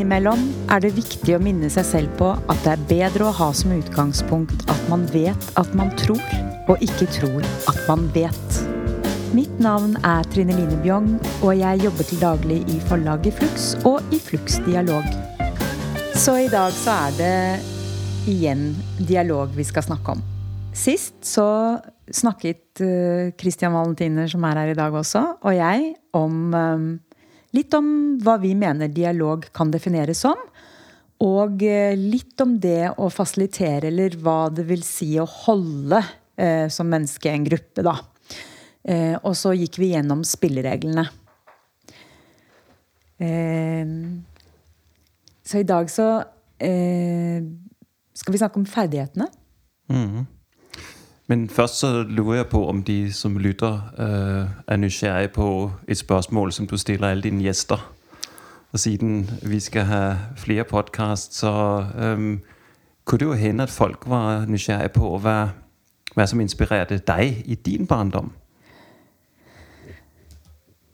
Innimellom er det viktig å minne seg selv på at det er bedre å ha som utgangspunkt at man vet at man tror, og ikke tror at man vet. Mitt navn er Trine Line Bjong, og jeg jobber til daglig i forlaget Flux og i Flux Dialog. Så i dag så er det igjen dialog vi skal snakke om. Sist så snakket uh, Christian Valentiner, som er her i dag også, og jeg om um, litt om hva vi mener dialog kan defineres som. Og uh, litt om det å fasilitere, eller hva det vil si å holde eh, som menneske en gruppe, da. og så gikk vi gjennom spillereglene. så i dag så skal vi snakke om ferdighetene. Mm. Men først så lurer jeg på om de som lytter, øh, er nysgjerrige på et spørsmål som du stiller alle dine gjester. Og siden vi skal ha flere podkast, så øh, kunne det jo hende at folk var nysgjerrige på hva, hva som inspirerte deg i din barndom.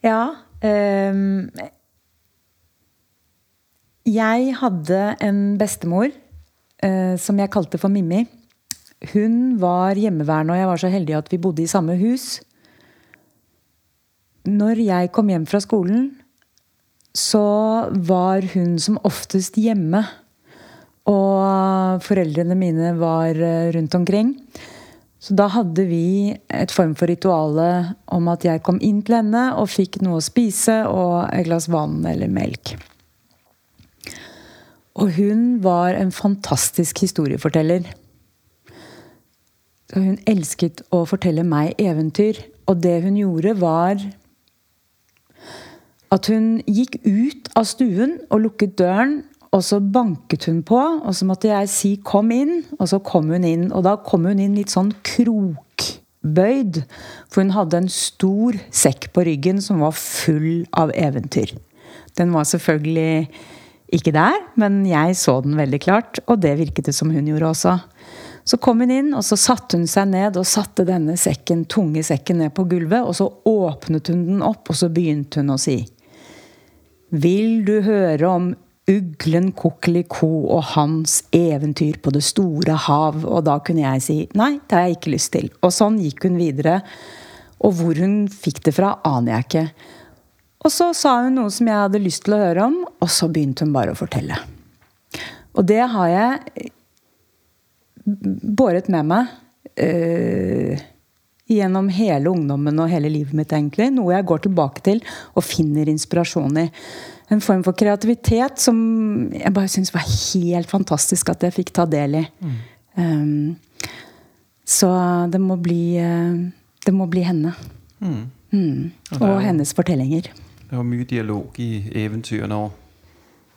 Ja. Øh, jeg hadde en bestemor øh, som jeg kalte for Mimmi. Hun var hjemmeværende, og jeg var så heldig at vi bodde i samme hus. Når jeg kom hjem fra skolen, så var hun som oftest hjemme. Og foreldrene mine var eh, rundt omkring. Så da hadde vi et form for rituale om at jeg kom inn til henne og fikk noe å spise og et glass vann eller melk. Og hun var en fantastisk historieforteller. Hun elsket å fortelle meg eventyr. Og det hun gjorde, var at hun gikk ut av stuen og lukket døren. Og så banket hun på, og så måtte jeg si 'kom inn', og så kom hun inn. Og da kom hun inn litt sånn krokbøyd, for hun hadde en stor sekk på ryggen som var full av eventyr. Den var selvfølgelig ikke der, men jeg så den veldig klart, og det virket det som hun gjorde også. Så kom hun inn, og så satte hun seg ned og satte denne sekken, tunge sekken ned på gulvet. Og så åpnet hun den opp, og så begynte hun å si Vil du høre om uglen Kokeliko og hans eventyr på det store hav? Og da kunne jeg si nei, det har jeg ikke lyst til. Og sånn gikk hun videre. Og hvor hun fikk det fra, aner jeg ikke. Og så sa hun noe som jeg hadde lyst til å høre om, og så begynte hun bare å fortelle. Og det har jeg båret med meg uh, gjennom hele ungdommen og hele livet mitt, egentlig. Noe jeg går tilbake til og finner inspirasjon i. En form for kreativitet som jeg bare syns var helt fantastisk at jeg fikk ta del i. Mm. Um, så det må bli uh, Det må bli henne. Mm. Mm. Og, og hennes fortellinger. Det var mye dialog i eventyrene òg.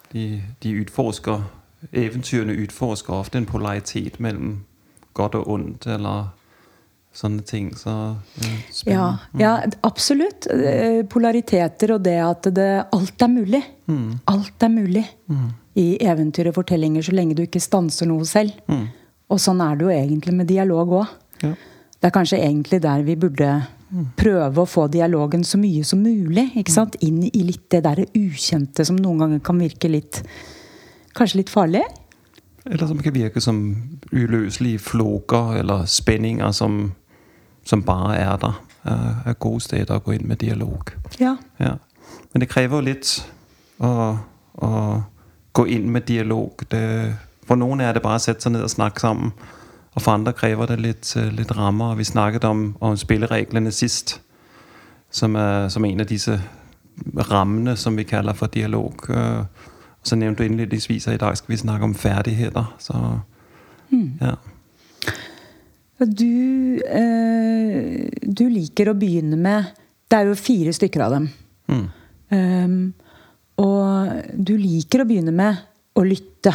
De, de utforsker eventyrene utforsker ofte en polaritet mellom godt og ondt, eller sånne ting. Så ja, mm. ja, absolutt. Eh, polariteter og det at det, alt er mulig. Mm. Alt er mulig mm. i eventyr og fortellinger så lenge du ikke stanser noe selv. Mm. Og sånn er det jo egentlig med dialog òg. Ja. Det er kanskje egentlig der vi burde mm. prøve å få dialogen så mye som mulig. ikke sant? Inn i litt det der ukjente som noen ganger kan virke litt Kanskje litt farlig? Eller som kan virke som uløselige floker eller spenninger som, som bare er der. Er gode steder å gå inn med dialog. Ja. ja. Men det krever litt å, å gå inn med dialog. Det, for noen er det bare å sette seg ned og snakke sammen. Og for andre krever det litt, litt rammer. Vi snakket om, om spillereglene sist, som er som en av disse rammene som vi kaller for dialog. Uh, så nevnte du innledningsvis at i dag skal vi snakke om ferdigheter. Så mm. ja. Du, eh, du, liker å begynne med Det er jo fire stykker av dem. Mm. Um, og du liker å begynne med å lytte.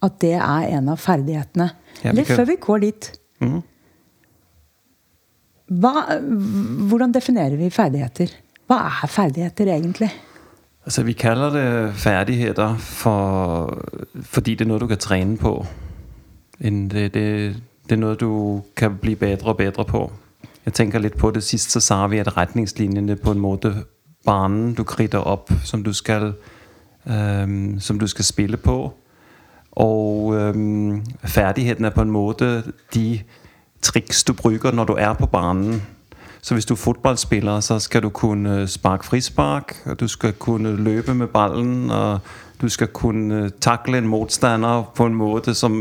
At det er en av ferdighetene. Ja, Eller før vi går dit mm. hva, Hvordan definerer vi ferdigheter? Hva er ferdigheter egentlig? Altså, vi kaller det ferdigheter for, fordi det er noe du kan trene på. Det, det, det, er noe du kan bli bedre og bedre på. Jeg tenker litt på det Sist så sa vi at retningslinjene på en måte banen du kritter opp, som du skal øhm, som du skal spille på. Og øhm, færdigheten er på en måte de triks du bruker når du er på banen. Så hvis du er fotballspiller, så skal du kunne sparke frispark, og du skal kunne løpe med ballen, og du skal kunne takle en motstander på en måte som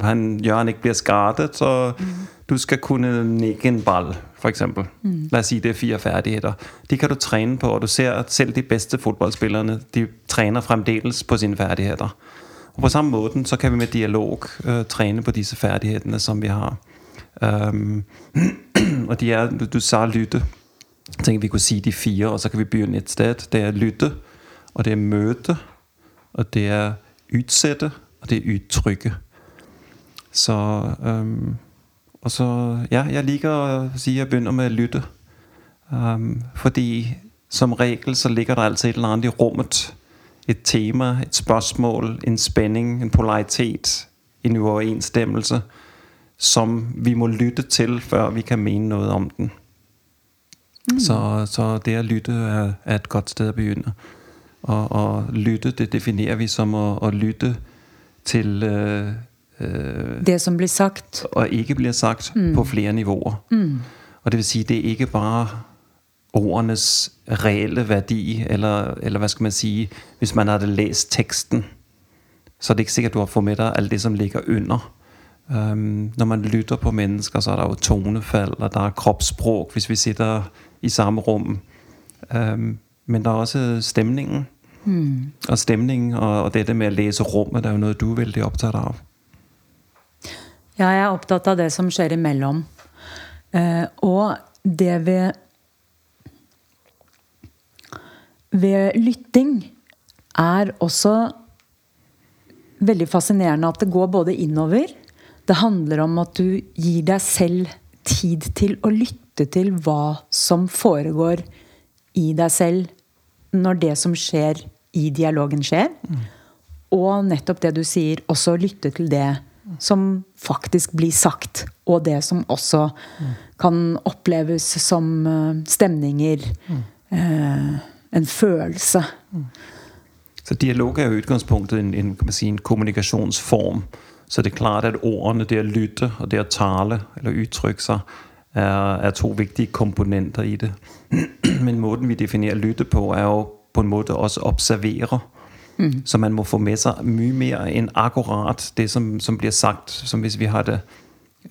han gjør han ikke blir skadet, og mm. du skal kunne nikke en ball, for eksempel. Mm. Lad oss si det er fire færdigheter. De kan du trene på, og du ser at selv de bedste fotballspillerne de trener fremdeles på sine færdigheter. Og på samme måten så kan vi med dialog uh, trene på disse ferdighetene som vi har. Um, og de er, du, sa lytte. Jeg tænker, vi kunne si de fire, og så kan vi begynne et sted. Det er lytte, og det er møte, og det er utsette, og det er uttrykket Så, um, og så, ja, jeg liker å si jeg begynner med lytte. Um, fordi som regel, så ligger der alltid et eller annet i rummet. Et tema, et spørsmål, en spenning, en polaritet, en uoverensstemmelse som vi må lytte til, før vi kan mene noe om den. Mm. Så, så det å lytte er, et godt sted å begynne. Og, og lytte, det definerer vi som å, å lytte til... Øh, øh, det som blir sagt. Og ikke blir sagt mm. på flere nivåer. Mm. Og det vil si, det er ikke bare ordenes reelle verdi, eller, eller hva skal man si hvis man hadde læst teksten, så er det ikke sikkert, du har fått med deg alt det, som ligger under. Um, når man lytter på mennesker, så er det jo tonefall, og der er kroppsspråk hvis vi sitter i samme rum. Um, men der er også stemningen. Mm. Og stemningen, og, og dette med å lese rummet, det er jo noe du er veldig opptatt av. Ja, jeg er opptatt av det som skjer imellom. Uh, og det ved ved lytting er også veldig fascinerende at det går både innover det handler om at du gir deg selv tid til å lytte til hva som foregår i deg selv når det som skjer i dialogen, skjer. Og nettopp det du sier, også lytte til det som faktisk blir sagt. Og det som også kan oppleves som uh, stemninger. Uh, en følelse. Så dialog er jo utgangspunktet en, en, si, en kommunikasjonsform så det er klart, at ordene, det å lytte og det å tale eller uttrykke seg, er, to viktige komponenter i det. Men måten vi definerer lytte på, er jo på en måte også observere. Mm. Så man må få med seg mye mer enn akkurat det, som, som blir sagt, som hvis vi hadde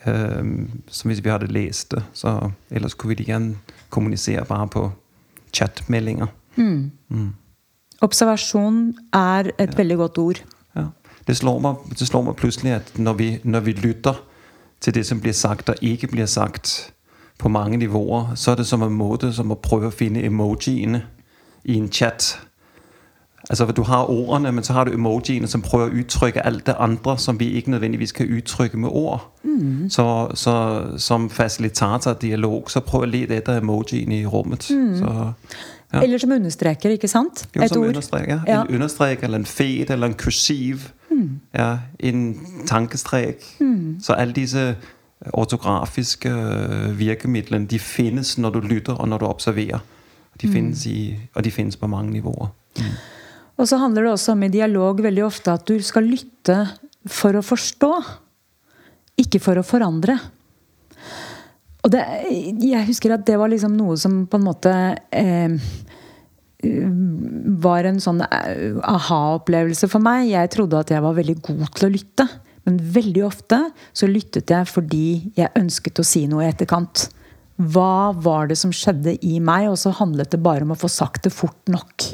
øh, som hvis vi hadde det det. Så ellers kunne vi lige kommunisere bare på chatmeldinger. Mm. Mm. Observation er et ja. veldig godt ord det slår meg, det slår meg plutselig at når vi, når vi lytter til det, som blir sagt og ikke blir sagt på mange nivåer, så er det som en måte som å prøve å finne emojiene i en chat. Altså, du har ordene, men så har du emojiene, som prøver å uttrykke alt det andre, som vi ikke nødvendigvis kan uttrykke med ord. Mm. Så, så som facilitator dialog, så prøv å lete etter emojiene i rummet. Mm. Så, ja. Eller som understreker, ikke sant? Jo, Et som ord. understreker. Ja. En understreker, eller en fet eller en kursiv. Mm. Ja, en tankestrek. Mm. Så alle disse ortografiske virkemidlene de finnes når du lytter og når du observerer. De finnes i, og de finnes på mange nivåer. Mm. Og så handler det også om i dialog veldig ofte at du skal lytte for å forstå, ikke for å forandre. Og det, jeg husker at det var liksom noe som på en måte eh, var en sånn eh, aha-opplevelse for meg. Jeg trodde at jeg var veldig god til å lytte. Men veldig ofte så lyttet jeg fordi jeg ønsket å si noe i etterkant. Hva var det som skjedde i meg? Og så handlet det bare om å få sagt det fort nok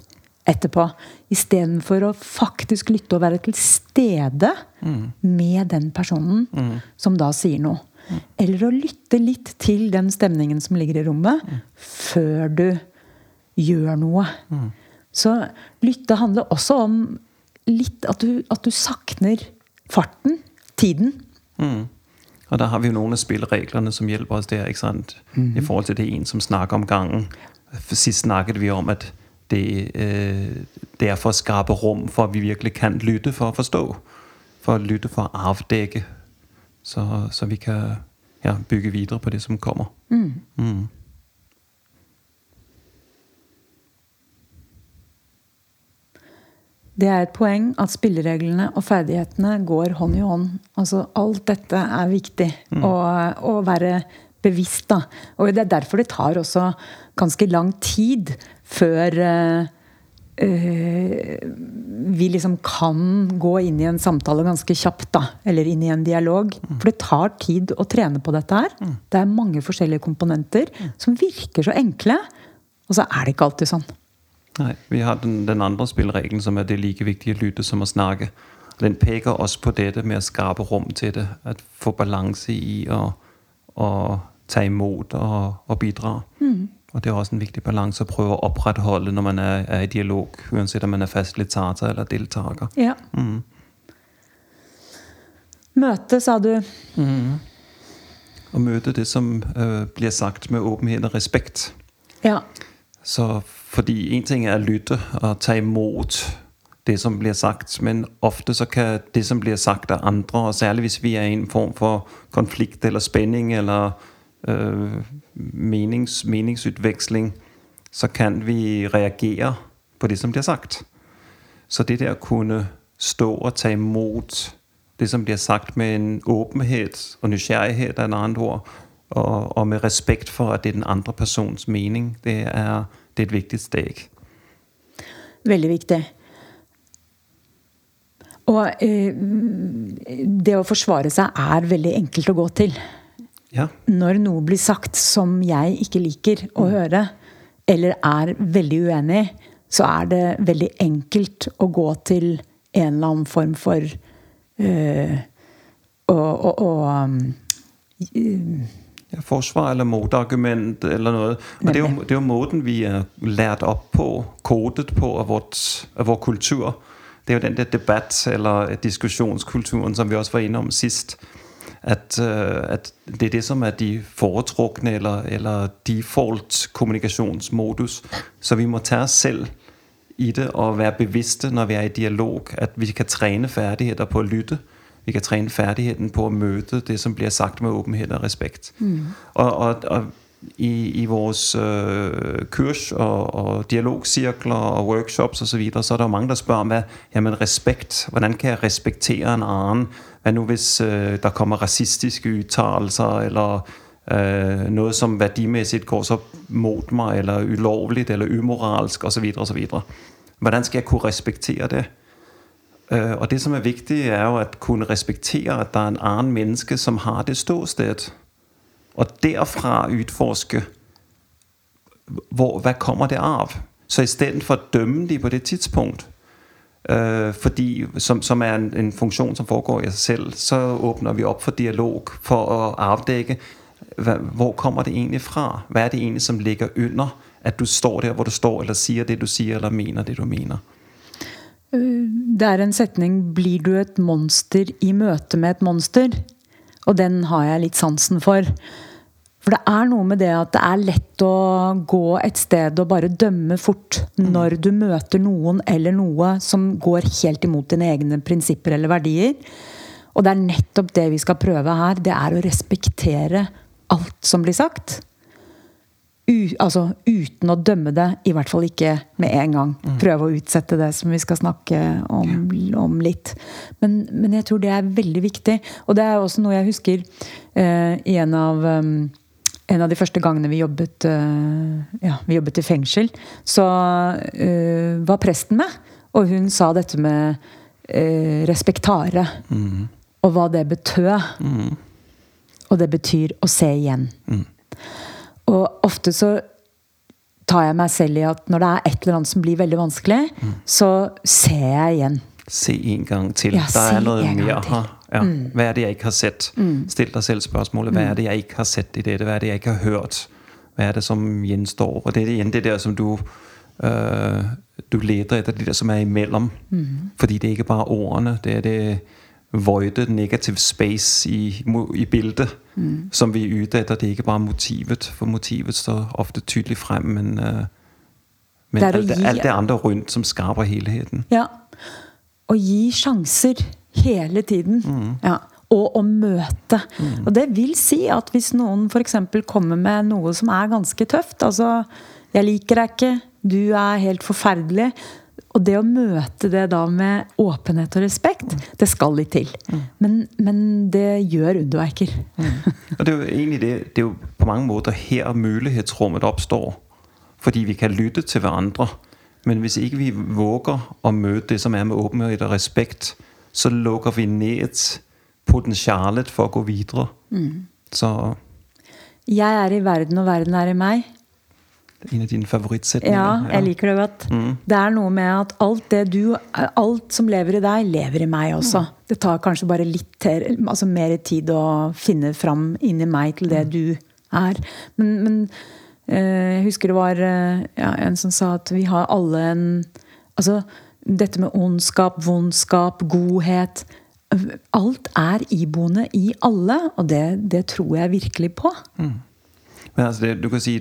etterpå. Istedenfor å faktisk lytte og være til stede mm. med den personen mm. som da sier noe. Mm. Eller å lytte litt til den stemningen som ligger i rommet, mm. før du gjør noe. Mm. Så lytte handler også om litt at du, at du sakner farten, tiden. Mm. Og da har vi jo noen av spillereglene som hjelper oss der, ikke sant? Mm. I forhold til det en, som snakker om gangen. Sist snakket vi om, at det, eh, å skape rom for at vi virkelig kan lytte for å forstå. For å lytte for å avdekke. så, så vi kan ja, bygge videre på det, som kommer. Mm. Det er et poeng at spillereglene og ferdighetene går hånd i hånd. Altså, alt dette er viktig å, å være bevisst, da. Og det er derfor det tar også ganske lang tid før uh, uh, vi liksom kan gå inn i en samtale ganske kjapt, da. Eller inn i en dialog. For det tar tid å trene på dette her. Det er mange forskjellige komponenter som virker så enkle, og så er det ikke alltid sånn. Nej, vi har den, den andre spilleregelen som er det er like viktige å lytte som å snakke. Den peker også på dette med å skape rom til det. At få balanse i å ta imot og, og bidra. Mm. Og det er også en viktig balanse å prøve å opprettholde når man er, er i dialog, uansett om man er fasilitator eller deltaker. Ja. Møte, sa du. Og møte det, som uh, blir sagt med åpenhet og respekt. Ja. Så fordi en ting er å lytte og ta imot det, som blir sagt, men ofte så kan det, som blir sagt av andre, og særlig hvis vi er i en form for konflikt eller spænding eller øh, menings, meningsutveksling, så kan vi reagere på det, som blir sagt. Så det der å kunne stå og ta imot det, som blir sagt med en åpenhet og nysgjerrighet er et annet ord, og, og med respekt for, at det er den andre persons mening, det er, det er et viktig steg. Veldig viktig. Og eh, det å forsvare seg er veldig enkelt å gå til. Ja, Når noe blir sagt som jeg ikke liker å høre, eller er veldig uenig, så er det veldig enkelt å gå til en eller annen form for eh, å, å, å um, ja forsvar eller motargument eller noe. Og det er, jo, det er jo måten vi er lært opp på, kodet på av, vårt, av vår kultur. Det er jo den der debatt- eller diskussionskulturen, som vi også var innom om sidst. At, øh, at det er det, som er de foretrukne eller, eller default kommunikationsmodus. Så vi må tage oss selv i det og være bevisste når vi er i dialog, at vi kan træne ferdigheter på at lytte. Vi kan trene ferdigheten på å møte det, som blir sagt med åpenhet og respekt. Mm. Og, og, og i, i vores øh, kurs og, og dialogcirkler og workshops osv., så, videre, så er der jo mange, der spør om, hvad, jamen respekt, hvordan kan jeg respektere en annen? Hva nu hvis øh, der kommer racistiske uttalelser, eller øh, noe som værdimæssigt går så mot meg, eller ulovligt, eller umoralsk osv. osv. Hvordan skal jeg kunne respektere det? Øh, og det, som er viktig, er jo at kunne respektere, at der er en annen menneske, som har det ståsted. Og derfra utforske hvor, hva kommer det av? Så i stedet for at dømme de på det tidspunkt, øh, fordi, som, som er en, en funksjon som foregår i seg selv, så åbner vi opp for dialog, for å avdekke hva, hvor kommer det egentlig fra? Hva er det egentlig, som ligger under, at du står der, hvor du står, eller sier det, du sier, eller mener det, du mener? Det er en setning 'Blir du et monster i møte med et monster?' Og den har jeg litt sansen for. For det er noe med det at det er lett å gå et sted og bare dømme fort når du møter noen eller noe som går helt imot dine egne prinsipper eller verdier. Og det er nettopp det vi skal prøve her. Det er å respektere alt som blir sagt. U, altså uten å dømme det, i hvert fall ikke med en gang. Prøve å utsette det som vi skal snakke om, om litt. Men, men jeg tror det er veldig viktig. Og det er også noe jeg husker eh, i en av um, en av de første gangene vi jobbet, eh, ja, vi jobbet i fengsel, så uh, var presten med. Og hun sa dette med uh, respektare. Og hva det betød. Og det betyr å se igjen. Og ofte så tar jeg meg selv i at når det er et eller annet som blir veldig vanskelig, så ser jeg igjen. Se en gang til. Ja, der er noe her. Ja. Mm. Hvad er det, jeg ikke har sett? Mm. Stil deg selv spørsmålet hva er det, jeg ikke har sett i dette? Hva er det, jeg ikke har hørt? Hva er det, som gjenstår? Og det er igjen det der, som du, øh, du leder etter det der, som er imellom. Mm. Fordi det er ikke bare ordene, det er det voide, negative space i, i bildet, mm. som vi er ute etter. Det er ikke bare motivet, for motivet står ofte tydelig frem, men, uh, men Det alt, gi- alt det andre rundt, som skaper helheten. Ja. Å gi sjanser hele tiden. Ja. Og å møte. Og det vil si at hvis noen f.eks. kommer med noe som er ganske tøft Altså 'Jeg liker deg ikke. Du er helt forferdelig'. Og det å møte det da med åpenhet og respekt, det skal litt til. Men, men det gjør underverker. Og det er jo egentlig det, det er jo på mange måter her mulighetsrummet oppstår. Fordi vi kan lytte til hverandre. Men hvis ikke vi våger å møte det som er med åpenhet og respekt, så lukker vi ned potensialet for å gå videre. Så Jeg er i verden, og verden er i meg. En av dine favorittsetninger. Ja, jeg liker det godt. Det er noe med at alt det du Alt som lever i deg, lever i meg også. Det tar kanskje bare litt ter, altså mer tid å finne fram inni meg til det du er. Men, men eh, jeg husker det var eh, ja, en som sa at vi har alle en Altså dette med ondskap, vondskap, godhet Alt er iboende i alle, og det, det tror jeg virkelig på. Men altså det, du kan si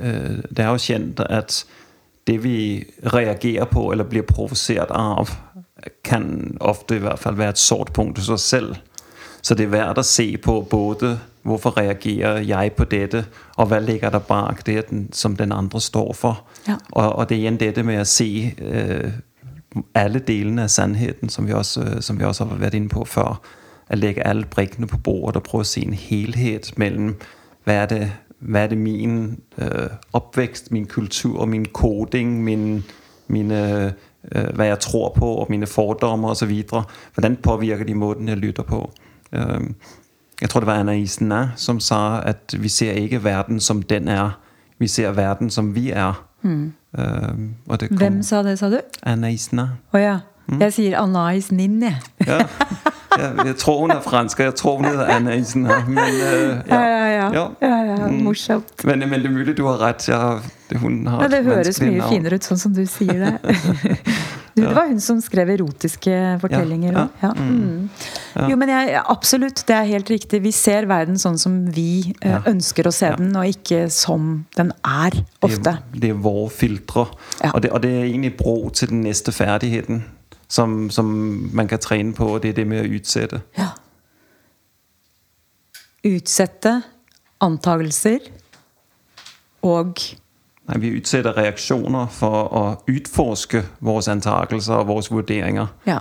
øh, Det er jo kjent at det vi reagerer på eller blir provosert av, kan ofte i hvert fall være et sårt punkt hos oss selv. Så det er verdt å se på både hvorfor reagerer jeg på dette, og hva ligger der bak det som den andre står for. Ja. Og, og det er igjen dette med å se øh, alle delene av sannheten, som vi, også, øh, som vi også har vært inne på før. Å legge alle brikkene på bordet og prøve å se en helhet mellom hva er det, hva er det min øh, oppvekst, min kultur, min koding, min, mine, øh, hva jeg tror på, og mine fordommer osv. Hvordan påvirker de måten jeg lytter på? Øh, jeg tror det var Anna Isna, som sa at vi ser ikke verden som den er, vi ser verden som vi er. Øh, og det kom- Hvem sa det, sa du? Anna Isna. Oh, ja. Jeg sier Anais Nin, jeg. Ja. Jeg, jeg tror hun er fransk, jeg tror hun heter Anaisen. Men, uh, Ja, ja, ja. Ja. ja, ja morsomt. Men, men det er mulig du har rett. Det, hun har Ja, det høres mye navn. finere ut sånn som du sier det. Du, det var hun som skrev erotiske fortellinger Ja, òg. Ja. Mm. Jo, men jeg, absolutt, det er helt riktig. Vi ser verden sånn som vi uh, ønsker å se den, og ikke som den er, Det ofte. er, det er våre filtre. Og, det, og det er egentlig bro til den neste ferdigheten som, som man kan trene på, og det er det med å utsette. Ja. Utsette antagelser og Nei, vi utsetter reaksjoner for å utforske våre antakelser og våre vurderinger. Ja.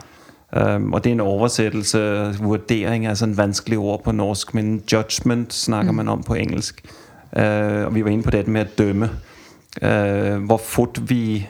Um, og det er en oversettelse. Vurdering er sånn vanskelig ord på norsk, men judgment snakker man om på engelsk. Uh, og vi var inne på dette med å dømme. Uh, hvor fort vi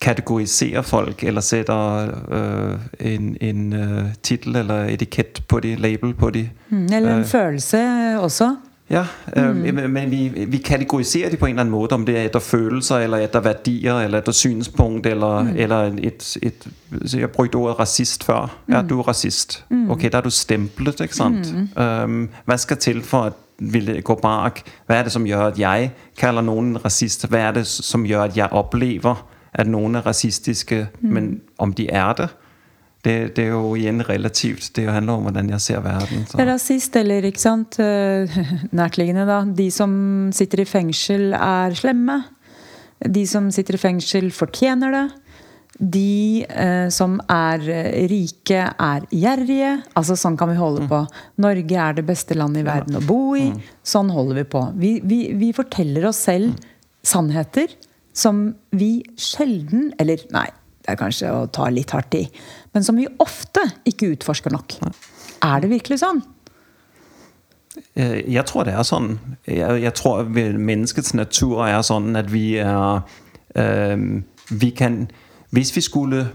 kategoriserer folk, eller setter uh, en, en uh, tittel eller etikett på de, label på de. Mm, Eller en Eh. følelse også. Ja, øh, men- men vi, vi kategoriserer de på en eller annen måte, om det er etter følelser, eller etter verdier, eller etter synspunkt, eller, eller et, et Jeg brukte ordet rasist før. Ja, du er rasist. Ok, da er du stemplet, ikke sant? Um, hva skal til for at vil gå bak? Hva er det som gjør at jeg kaller noen rasist? Hva er det som gjør at jeg opplever at noen er rasistiske, men om de er det? Det, det er jo igjen relativt. Det handler om hvordan jeg ser verden. Så. Rasist, eller ikke sant? eh, Nærtliggende, da. De som sitter i fengsel, er slemme. De som sitter i fengsel, fortjener det. De eh, som er eh, rike, er gjerrige. Altså Sånn kan vi holde på. Norge er det beste landet i verden å bo i. Sånn holder vi på. Vi, vi, vi forteller oss selv sannheter som vi sjelden Eller nei, det er kanskje å ta litt hardt i. Men som vi ofte ikke utforsker nok. Er det virkelig sånn? Øh, Jeg tror det er sånn. Jeg, jeg tror menneskets natur er sånn at vi er øh, Vi kan Hvis vi skulle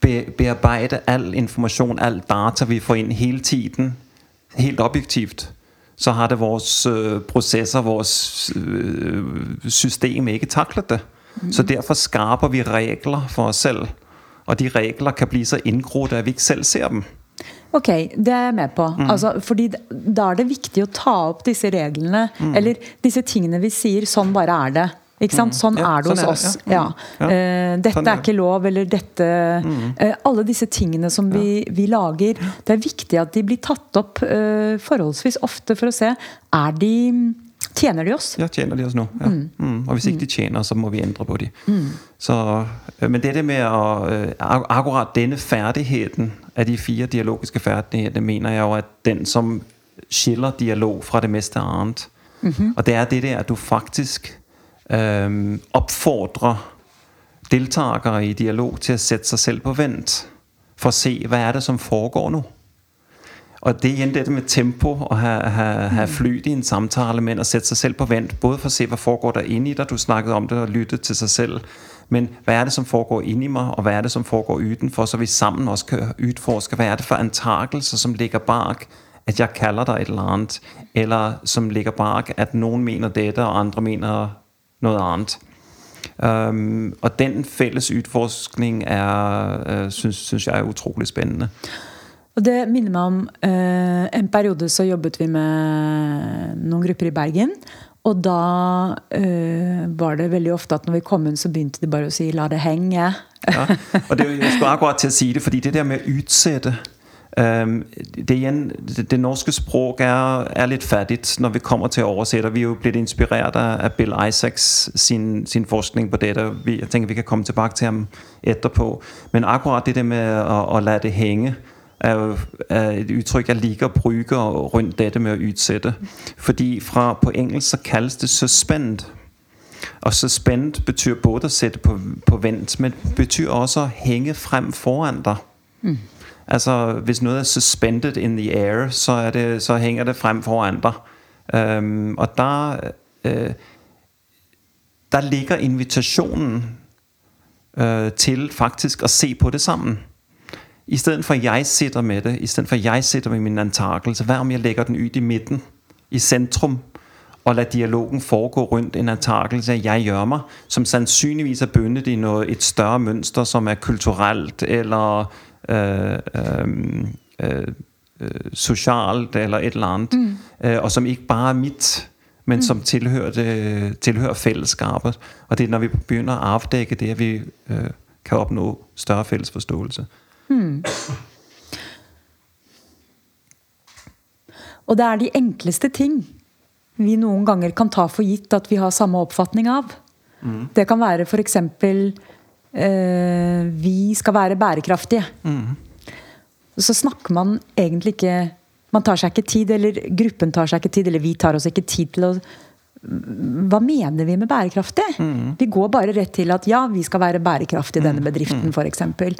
be, bearbeide all informasjon, all data vi får inn hele tiden, helt objektivt, så har det vores øh, prosesser, vores øh, system ikke taklet det. Så derfor skaper vi regler for oss selv. Og de regler kan bli så inngrodde at vi ikke selv ser dem. Ok, det er jeg med på. Altså, fordi da er det viktig å ta opp disse reglene, eller disse tingene vi sier 'sånn bare er det'. Ikke sant? Sånn Ja, er det sånn hos er oss. det, ja. Ja. Mm. Eh, dette Sånn er er ikke lov, eller dette uh, Alle disse tingene som vi, vi lager. Det er viktig at de blir tatt opp uh, forholdsvis ofte for å se er de Tjener de oss? Ja, tjener de oss nå? Ja. Mm. Og hvis ikke de tjener, så må vi endre på de. Så, øh, men dette med å Akkurat denne ferdigheten av de fire dialogiske ferdighetene mener jeg jo er den som skiller dialog fra det meste annet. Og det er det der at du faktisk øh, oppfordrer deltakere i dialog til å sætte seg selv på vent, for å se, hva er det, som foregår nå. Og det er igjen dette med tempo, og ha, ha, ha flyt i en samtale, men å sætte seg selv på vent, både for å se, hva foregår der inne i deg, du snakkede om det, og lytte til seg selv, men hva er det, som foregår inni i mig, og hva er det, som foregår utenfor, så vi sammen også kan utforske hva er det for antakelser som ligger bak at jeg kaller deg et eller annet, eller som ligger bak at noen mener dette, og andre mener noget andet. Um, og den fælles udforskning er, uh, synes, synes jeg er utrolig spændende. Og det minner meg om uh, En periode så jobbet vi med noen grupper i Bergen. Og da uh, var det veldig ofte at når vi kom inn, så begynte de bare å si 'la det henge'. Ja, og det, jeg skulle akkurat til at sige det, fordi det der med udsætte, um, det, igjen, det, norske språk er, er litt fattigt, når vi kommer til å oversette. Vi er jo blitt inspirert af Bill Isaacs sin, sin forskning på dette. vi, jeg tenker vi kan komme tilbake til ham etterpå. Men akkurat det med at, å lade det hænge, er er et uttrykk jeg liker å bruke rundt dette med å utsette. Fordi fra på engelsk, så kaldes det suspend. Og suspend betyr både å sette på, på vent, men betyr også å henge frem foran deg. Mm. Altså, hvis noget er suspended in the air, så, er det, så hænger det frem foran dig. Um, og der, uh, der ligger invitationen uh, til faktisk at se på det sammen. I stedet for at jeg sitter med det, i stedet for at jeg sitter med min antakelse, hvad om jeg lægger den ut i midten, i centrum, og lader dialogen foregå rundt en antakelse, jeg gjør mig, som sandsynligvis er bundet i noget, et større mønster, som er kulturelt, eller øh, øh, øh, øh, eller et eller annet, mm. og som ikke bare er mitt, men mm. som tilhører, det, tilhører fællesskabet. Og det er, når vi begynner å avdekke det, at vi øh, kan oppnå større felles forståelse. Mm. Og det er de enkleste ting vi noen ganger kan ta for gitt at vi har samme oppfatning av. Mm. Det kan være f.eks. Eh, vi skal være bærekraftige. Mm. Så snakker man egentlig ikke Man tar seg ikke tid, eller gruppen tar seg ikke tid, eller vi tar oss ikke tid til å hva mener vi med bærekraftig? Mm. Vi går bare rett til at ja, vi skal være bærekraftige i denne mm. bedriften, mm. f.eks.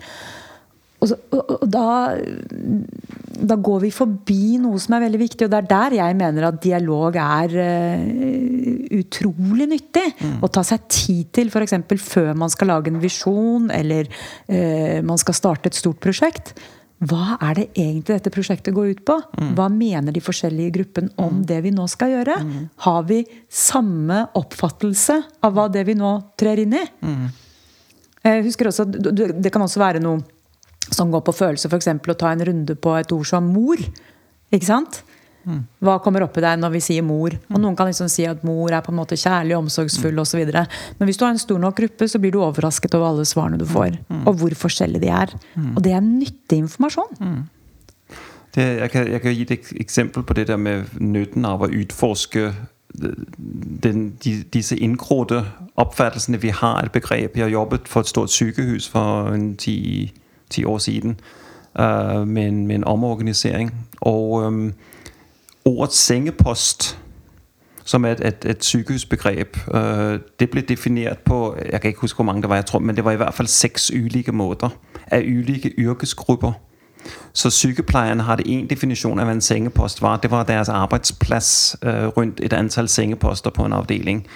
Og, så, og, og da, da, går vi forbi noe som er veldig viktig, og det er der jeg mener at dialog er uh, utrolig nyttig. Mm. Å ta seg tid til, f.eks. før man skal lage en visjon, eller uh, man skal starte et stort prosjekt. Hva er det egentlig dette prosjektet går ut på? Mm. Hva mener de forskjellige i gruppen om mm. det vi nå skal gjøre? Mm. Har vi samme oppfattelse av hva det vi nå trer inn i? Mm. Jeg husker også, Det kan også være noe som går på følelser, f.eks. å ta en runde på et ord som mor. Ikke sant? Hva kommer opp i deg når vi sier mor? Og. Noen kan liksom si at mor er på en måte kjærlig, omsorgsfull mm. osv. Men hvis du har en stor nok gruppe, så blir du overrasket over alle svarene du får. Og hvor forskjellige de er. Og det er nyttig informasjon. Det, jeg, kan, jeg kan gi et eksempel på det der med nytten av å utforske den, de, disse inngrodde oppfattelsene vi har av et begrep. Jeg har jobbet for et stort sykehus for en ti 10 år siden Uh, med, en, med en omorganisering. Og um, ordet sengepost, som er et, et, et sykehusbegrep, uh, det ble definert på, jeg kan ikke huske hvor mange det var, jeg tror, men det var i hvert fall seks ulike måter Av ulike yrkesgrupper. Så sykepleierne har det en definition hva en sengepost var. Det var deres arbeidsplass uh, rundt et antall sengeposter på en avdeling.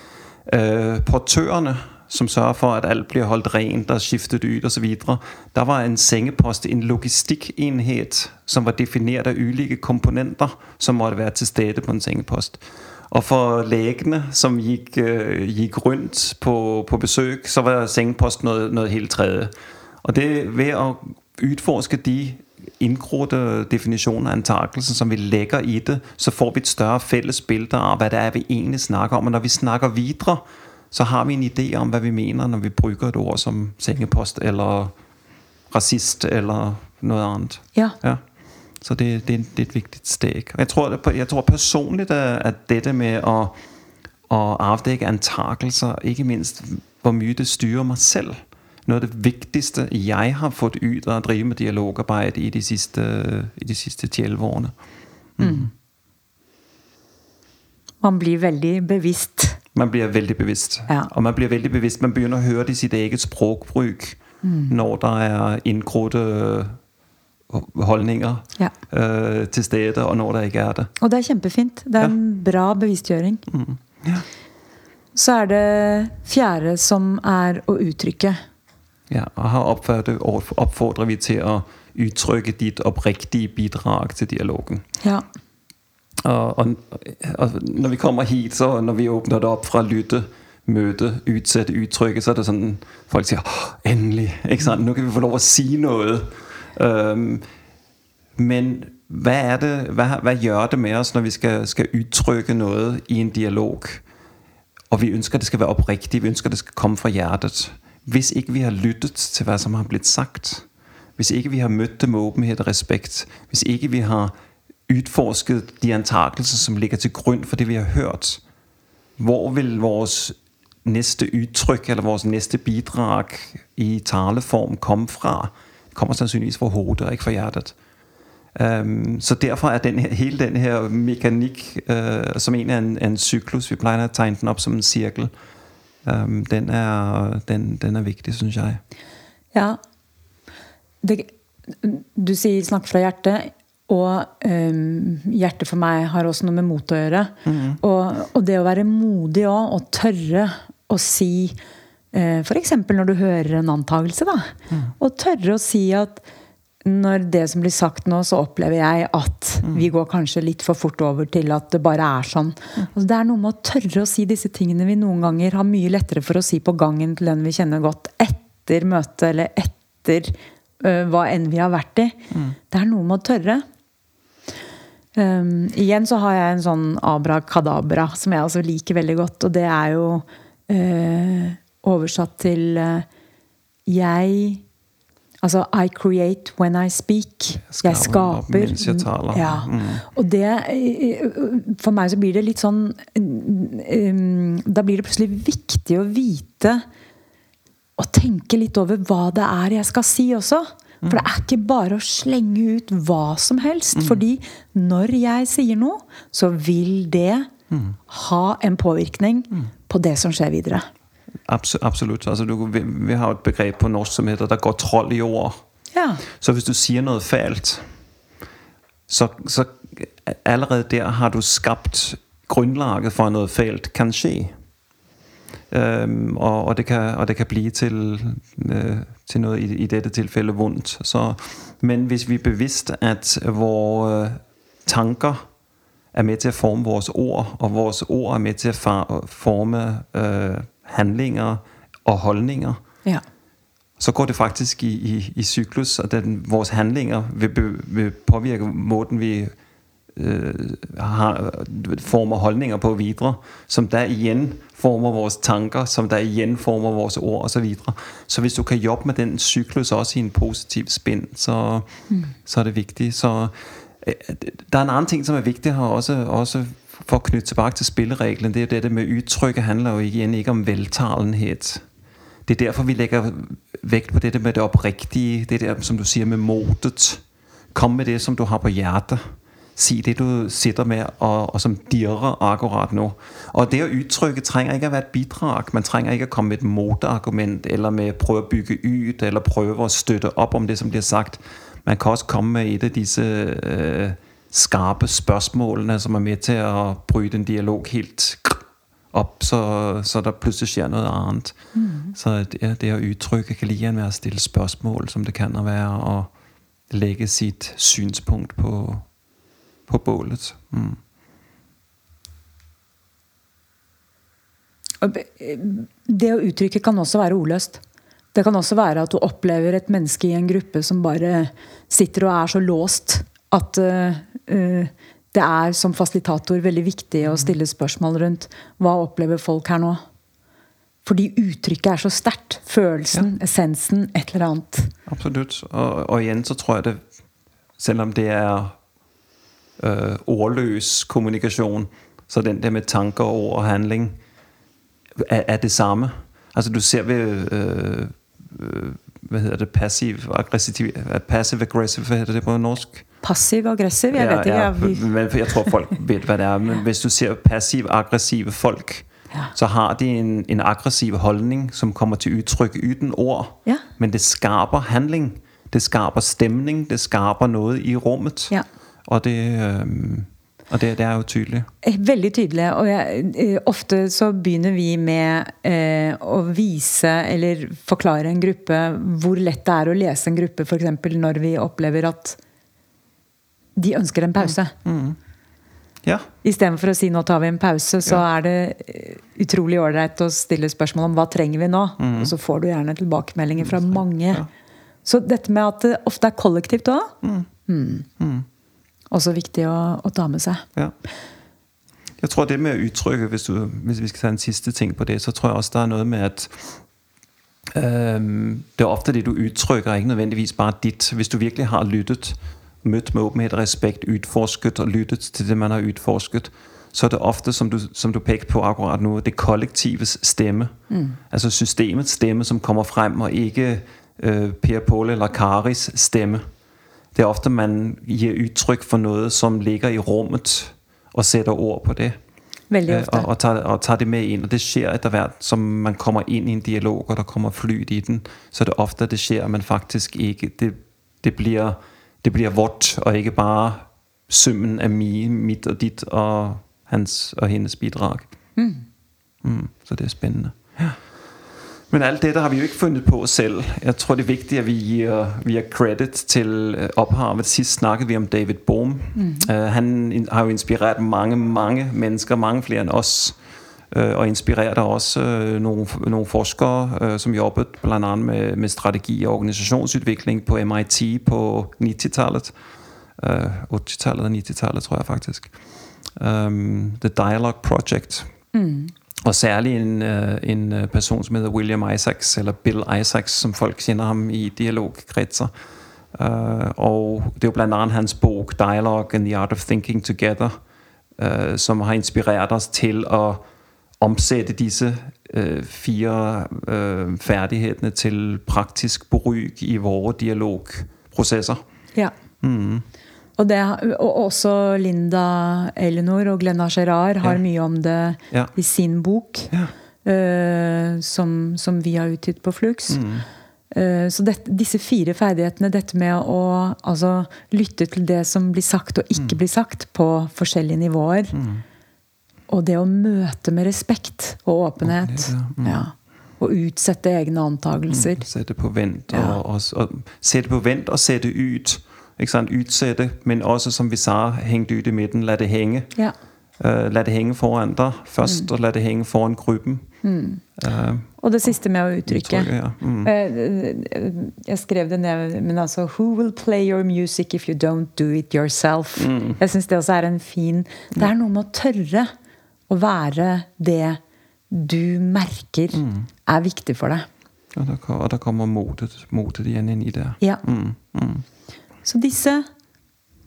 Uh, portørerne som sørger for, at alt bliver holdt rent og skiftet ud osv. Der var en sengepost, en logistikenhed, som var defineret af ulike komponenter, som måtte være til stede på en sengepost. Og for lægene, som gik, øh, gik rundt på, på besøg, så var sengepost noget, noget helt tredje. Og det ved at udforske de indgrodte definitioner af antakelsen, som vi lægger i det, så får vi et større fælles billede af, hvad det er, vi egentlig snakker om. Og når vi snakker videre, så har vi en idé om, hva vi mener, når vi bruker et ord som sengepost, eller rasist eller noe annet. Ja. ja. Så det, det, det er et viktig steg. Jeg tror, jeg tror personlig at dette med å, å avdekke antakelser, ikke minst hvor mye det styrer meg selv, Noe av det viktigste jeg har fått ut av å drive med dialogarbeid i de siste, i de siste 11 årene. Mm. Mm. Man blir veldig bevidst Man blir veldig bevisst. Ja. Og man blir veldig bevisst. Man begynner å høre det i sitt eget språkbruk når der er inngrodde øh, holdninger Ja. øh, til stede, og når det ikke er det. Og det er kjempefint. Det er en bra bevisstgjøring. Så er det fjerde som er å uttrykke. Ja, og her oppfordrer vi til å uttrykke ditt oppriktige bidrag til dialogen. Ja. Og, og, når vi kommer hit, så når vi åpner det opp fra lytte, møte, utsette uttrykket, så er det sånn folk sier «Åh, 'endelig'. ikke sant? Nå kan vi få lov å si noe. Um, men hva, er det, hva, hva gjør det med oss når vi skal, skal uttrykke noe i en dialog? Og vi ønsker det skal være oppriktig, vi ønsker det skal komme fra hjertet. Hvis ikke vi har lyttet til hva som har blitt sagt, hvis ikke vi har møtt det med åpenhet og respekt, hvis ikke vi har utforsket de antakelser som ligger til grunn for det vi har hørt, hvor vil vores neste uttrykk eller vores neste bidrag i taleform komme fra? Det kommer sannsynligvis fra hodet og ikke fra hjertet. Um, så derfor er den her, hele den her mekanikk uh, som egentlig er en, en syklus Vi pleier å tegne den opp som en sirkel. Um, den, er, den, den er viktig, syns jeg. Ja. Det, du sier 'snakk fra hjertet', og um, hjertet for meg har også noe med mot å gjøre. Og, og det å være modig òg, og tørre å si uh, F.eks. når du hører en antakelse, da. Og tørre å si at når det som blir sagt nå, så opplever jeg at vi går kanskje litt for fort over til at det bare er sånn. Altså, det er noe med å tørre å si disse tingene vi noen ganger har mye lettere for å si på gangen til den vi kjenner godt, etter møtet eller etter øh, hva enn vi har vært i. Det er noe med å tørre. Um, igjen så har jeg en sånn abrakadabra som jeg også liker veldig godt, og det er jo uh, oversatt til uh, jeg Altså I create when I speak. Jeg Skaper skaper. mens jeg taler. Ja. Og det For meg så blir det litt sånn um, Da blir det plutselig viktig å vite og tenke litt over hva det er jeg skal si også. For det er ikke bare å slenge ut hva som helst. Fordi når jeg sier noe, så vil det ha en påvirkning på det som skjer videre. Abs absolutt. Altså, du, vi, vi har et begrep på norsk som heter 'det går troll i ord'. Ja. Så hvis du sier noe fælt, så, så allerede der har du skapt grunnlaget for at noe fælt kan skje. Og, og, det kan, og det kan bli til, øh, til noe i, i dette tilfellet vondt. Så, men hvis vi er bevisst at våre tanker er med til å forme vores ord, og vores ord er med til å forme øh, handlinger og holdninger, ja. så går det faktisk i, i, i syklus, og den, vores handlinger vil, be- vil påvirke måten vi øh, former holdninger på videre, som da igjen former vores tanker, som da igjen former vores ord osv. Så, videre. så hvis du kan jobbe med den syklus også i en positiv spinn, så, så er det viktig. Så øh, der er en annen ting som er viktig her også, også for å knytte tilbake til spillereglene. Det er jo dette med uttrykket handler jo igjen ikke om veltalenhet. Det er derfor vi legger vekt på dette med det oppriktige. Det der, som du sier, med motet. Kom med det som du har på hjertet. Si det du sitter med, og, og som dirrer akkurat nå. Og det å uttrykke trenger ikke å være et bidrag. Man trenger ikke å komme med et motargument, eller med prøve å bygge ut, eller prøve å støtte opp om det som blir sagt. Man kan også komme med et av disse øh, skarpe spørsmålene som er med til å bryte en dialog helt opp, så, så der plutselig skjer noe annet. Så det, det å uttrykke kan like gjerne være å stille spørsmål, som det kan være å legge sitt synspunkt på, på bålet. Mm. Det å uttrykke kan også være ordløst. Det kan også være at du opplever et menneske i en gruppe som bare sitter og er så låst at uh, det er som fasilitator veldig viktig å stille spørsmål rundt hva opplever folk her nå. Fordi uttrykket er så sterkt. Følelsen, essensen, et eller annet. Absolutt. Og, og igjen så tror jeg det Selv om det er øh, ordløs kommunikasjon, så den der med tanker, ord og handling er, er det samme. Altså du ser ved øh, øh, Hva heter det? Passiv aggressiv Passive aggressive, hva heter det på norsk? Passiv-aggressiv? Jeg vet ikke. ja, jeg- tror folk vet hva det er. Men hvis du ser passiv-aggressive folk, Ja. så har de en, en aggressiv holdning, som kommer til uttrykk uten ord. Ja. Men det skaper handling. Det skaper stemning. Det skaper noe i rummet. Ja. Og det, og det, det er jo tydeligt. Eh, Veldig tydelig. Og jeg, eh, ofte så begynner vi med eh, å vise eller forklare en gruppe hvor lett det er å lese en gruppe, f.eks. når vi opplever at de ønsker en pause. Ja, Istedenfor å si 'nå tar vi en pause', så er det eh, utrolig ålreit å stille spørsmål om hva trenger vi nå. Og så får du gjerne tilbakemeldinger fra mange. Så dette med at det ofte er kollektivt òg, mm. Også viktig å, å ta med seg. ja. Jeg tror det med å uttrykke, hvis, du, hvis vi skal ta en siste ting på det, så tror jeg også, det er noe med, at øhm, det er ofte det, du uttrykker, er ikke nødvendigvis bare ditt. Hvis du virkelig har lyttet, møtt med åpenhet og respekt, utforsket og lyttet til det, man har utforsket, så er det ofte, som du, som du pekte på akkurat nå, det kollektives stemme. Mm. Altså systemets stemme, som kommer frem, og ikke øh, Per-Pole eller Karis stemme. Det er ofte, man gir uttrykk for noe som ligger i rummet, og sætter ord på det. Veldig Øh, ofte. og, og, tager, og tar, det med inn. Og det skjer etter hvert, som man kommer inn i en dialog, og der kommer flyt i den. Så det er ofte, det skjer at man faktisk ikke... Det, det, blir, det bliver vådt, og ikke bare sømmen av mi, mitt og dit og hans og hendes bidrag. Mm. Mm, så det er spennende. Ja. Men alt dette har vi jo ikke funnet på selv. Jeg tror det er viktig at vi gir, vi gir credit til opphavet. Sist snakket vi om David Bohm. Mm. Uh, han har jo inspirert mange, mange mennesker, mange flere enn oss. Uh, og inspirerte også uh, nogle, noen, forskere, som jobbet andet med, med strategi og organisasjonsutvikling på MIT på 90-tallet. Uh, 80-tallet og 90-tallet, tror jeg faktisk. Um, The Dialogue Project. Og særlig en, øh, en øh, person, som heter William Isaacs, eller Bill Isaacs, som folk kjenner ham i dialogkredser. Uh, og det er jo bl.a. hans bok Dialogue and the Art of Thinking Together, som har inspirert oss til å omsette disse fire ferdighetene til praktisk bruk i våre dialogprocesser. Ja. Og, det, og også Linda Elinor og Glenna Gerard har Ja. mye om det Ja. i sin bok, Ja. Uh, som, som vi har utgitt på Flux. Mm. Uh, så det, disse fire ferdighetene, dette med å altså, lytte til det som blir sagt og ikke blir sagt på forskjellige nivåer, og det å møte med respekt og åpenhet, Åpenhet, ja. og utsette egne antakelser. sette på vent Ja. og, og, og sætte på vent og sætte ud. Ikke sant? Utsette, men også som vi sa, hængt ut i midten. La det henge. Ja. Uh, la det henge foran deg først, og la det henge foran gruppen. Uh, Og det siste med å uttrykke. uttrykke, ja. Mm. uh, Jeg skrev det ned, men altså Who will play your music if you don't do it yourself? Jeg syns det også er en fin Det er noe med å tørre å være det du merker er viktig for deg. Og, da kommer motet, motet igjen inn i det. Ja. Mm, mm. Så disse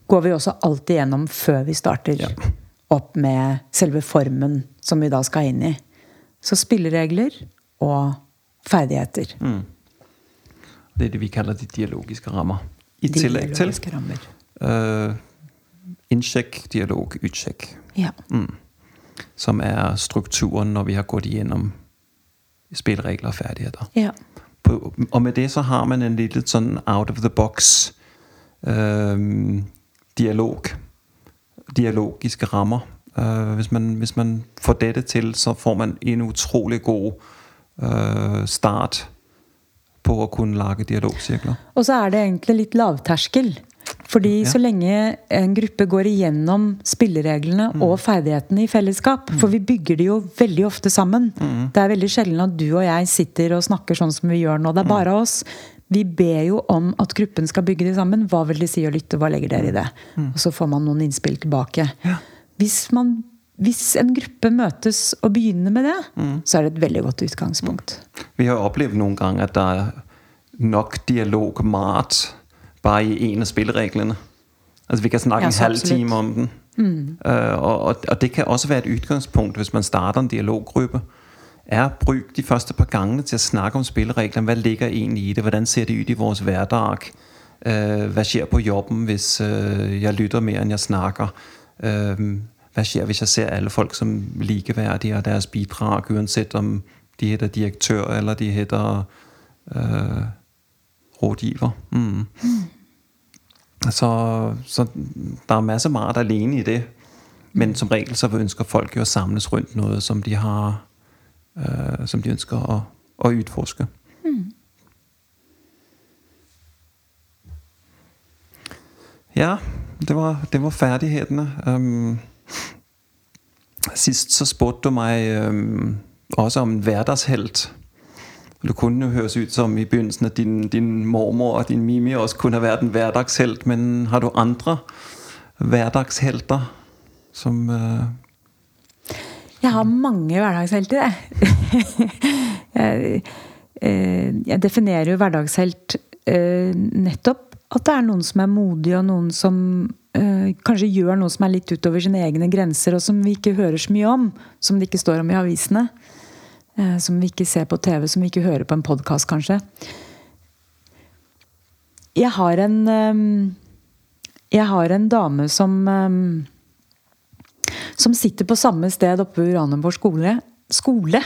går vi også alltid gjennom før vi starter opp med selve formen som vi da skal inn i. Så spilleregler og ferdigheter. Det er det, vi kaller de dialogiske rammer. I De tillegg til rammer. uh, innsjekk, dialog, utsjekk. Ja. Som er strukturen når vi har gått igjennom spilleregler og ferdigheter. ja. på, og med det så har man en lille sånn out of the box øhm, dialog. Dialogiske rammer. Øh, hvis, man, hvis man får dette til, så får man en utrolig god øh, start på å kunne lage dialogsirkler. Og så er det egentlig litt lavterskel. Fordi Ja. så lenge en gruppe går igjennom spillereglene og ferdighetene i fellesskap For vi bygger de jo veldig ofte sammen. Det er veldig sjelden at du og jeg sitter og snakker sånn som vi gjør nå. Det er bare oss. Vi ber jo om at gruppen skal bygge det sammen. Hva vil de si å lytte? Hva legger dere i det? Og så får man noen innspill tilbake. Hvis, man, hvis en gruppe møtes og begynner med det, så er det et veldig godt utgangspunkt. Vi har opplevd noen ganger at det er nok dialogmat bare i en av spillereglene. Altså Vi kan snakke Ja, en halv time om den. Og, og, og det kan også være et utgangspunkt hvis man starter en dialoggruppe. Er bruk de første par gangene til å snakke om spillereglene. Hva ligger egentlig i det? Hvordan ser det ut i vores hverdag? Øh, hva skjer på jobben hvis øh, jeg lytter mer enn jeg snakker? hva skjer hvis jeg ser alle folk som likeverdige og deres bidrag, uansett om de heter direktør eller de heter øh, rådgiver. Mm. Så, så der er masse meget alene i det. Men som regel så ønsker folk jo å samles rundt noe som de har øh, Som de ønsker å, å utforske. Ja, det var, det var ferdighetene. Um, sist så spurte du meg um, også om en hverdagshelt. Det kunne jo høres ut som i begynnelsen at din, din mormor og din Mimi også kunne vært en hverdagshelt. Men har du andre hverdagshelter som uh... Jeg har mange hverdagshelter, jeg. eh, jeg definerer jo hverdagshelt eh, nettopp at det er noen som er modige, og noen som øh, kanskje gjør noe som er litt utover sine egne grenser, og som vi ikke hører så mye om. Som det ikke står om i avisene. Som vi ikke ser på TV, som vi ikke hører på en podkast, kanskje. Jeg har en Jeg har en dame som Som sitter på samme sted oppe ved Uranienborg skole. Skole!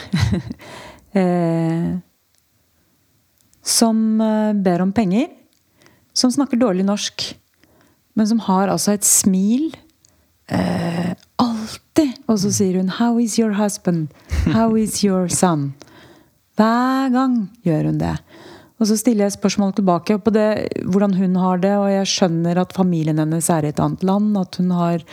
som ber om penger som snakker dårlig norsk, men som har altså et smil eh, alltid. Og så sier hun 'How is your husband? How is your son?' Hver gang gjør hun det. Og så stiller jeg spørsmål tilbake på det, hvordan hun har det, og jeg skjønner at familien hennes er i et annet land, at hun har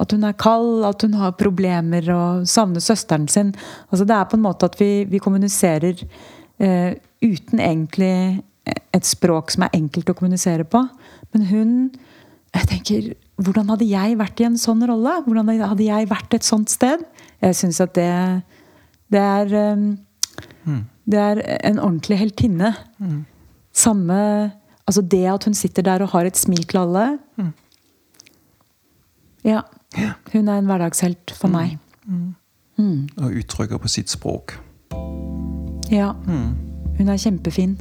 at hun er kald, at hun har problemer og savner søsteren sin. Altså Det er på en måte at vi, vi kommuniserer uh, uten egentlig et språk som er enkelt å kommunisere på. Men hun jeg tenker, Hvordan hadde jeg vært i en sånn rolle? Hvordan hadde jeg vært et sånt sted? Jeg syns at det, det er mm. Det er en ordentlig heltinne. Mm. Samme Altså det at hun sitter der og har et smil til alle. Mm. Ja. Hun er en hverdagshelt for meg. Og uttrykker på sitt språk. Ja. Hun er kjempefin.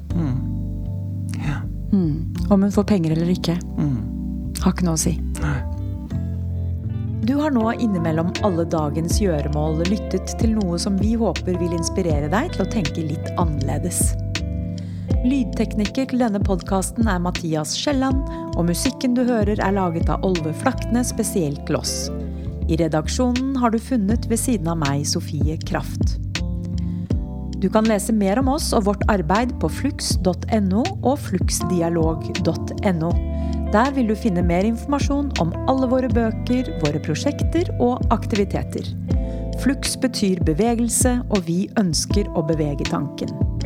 Ja. Mm. Om hun får penger eller ikke, mm. har ikke noe å si. Nei. Du har nå innimellom alle dagens gjøremål lyttet til noe som vi håper vil inspirere deg til å tenke litt annerledes. Lydtekniker til denne podkasten er Mathias Skjelland, og musikken du hører er laget av Olve Flakne spesielt til oss. I redaksjonen har du funnet ved siden av meg Sofie Kraft. Du kan lese mer om oss og vårt arbeid på flux.no og fluxdialog.no. Der vil du finne mer informasjon om alle våre bøker, våre prosjekter og aktiviteter. Flux betyr bevegelse, og vi ønsker å bevege tanken.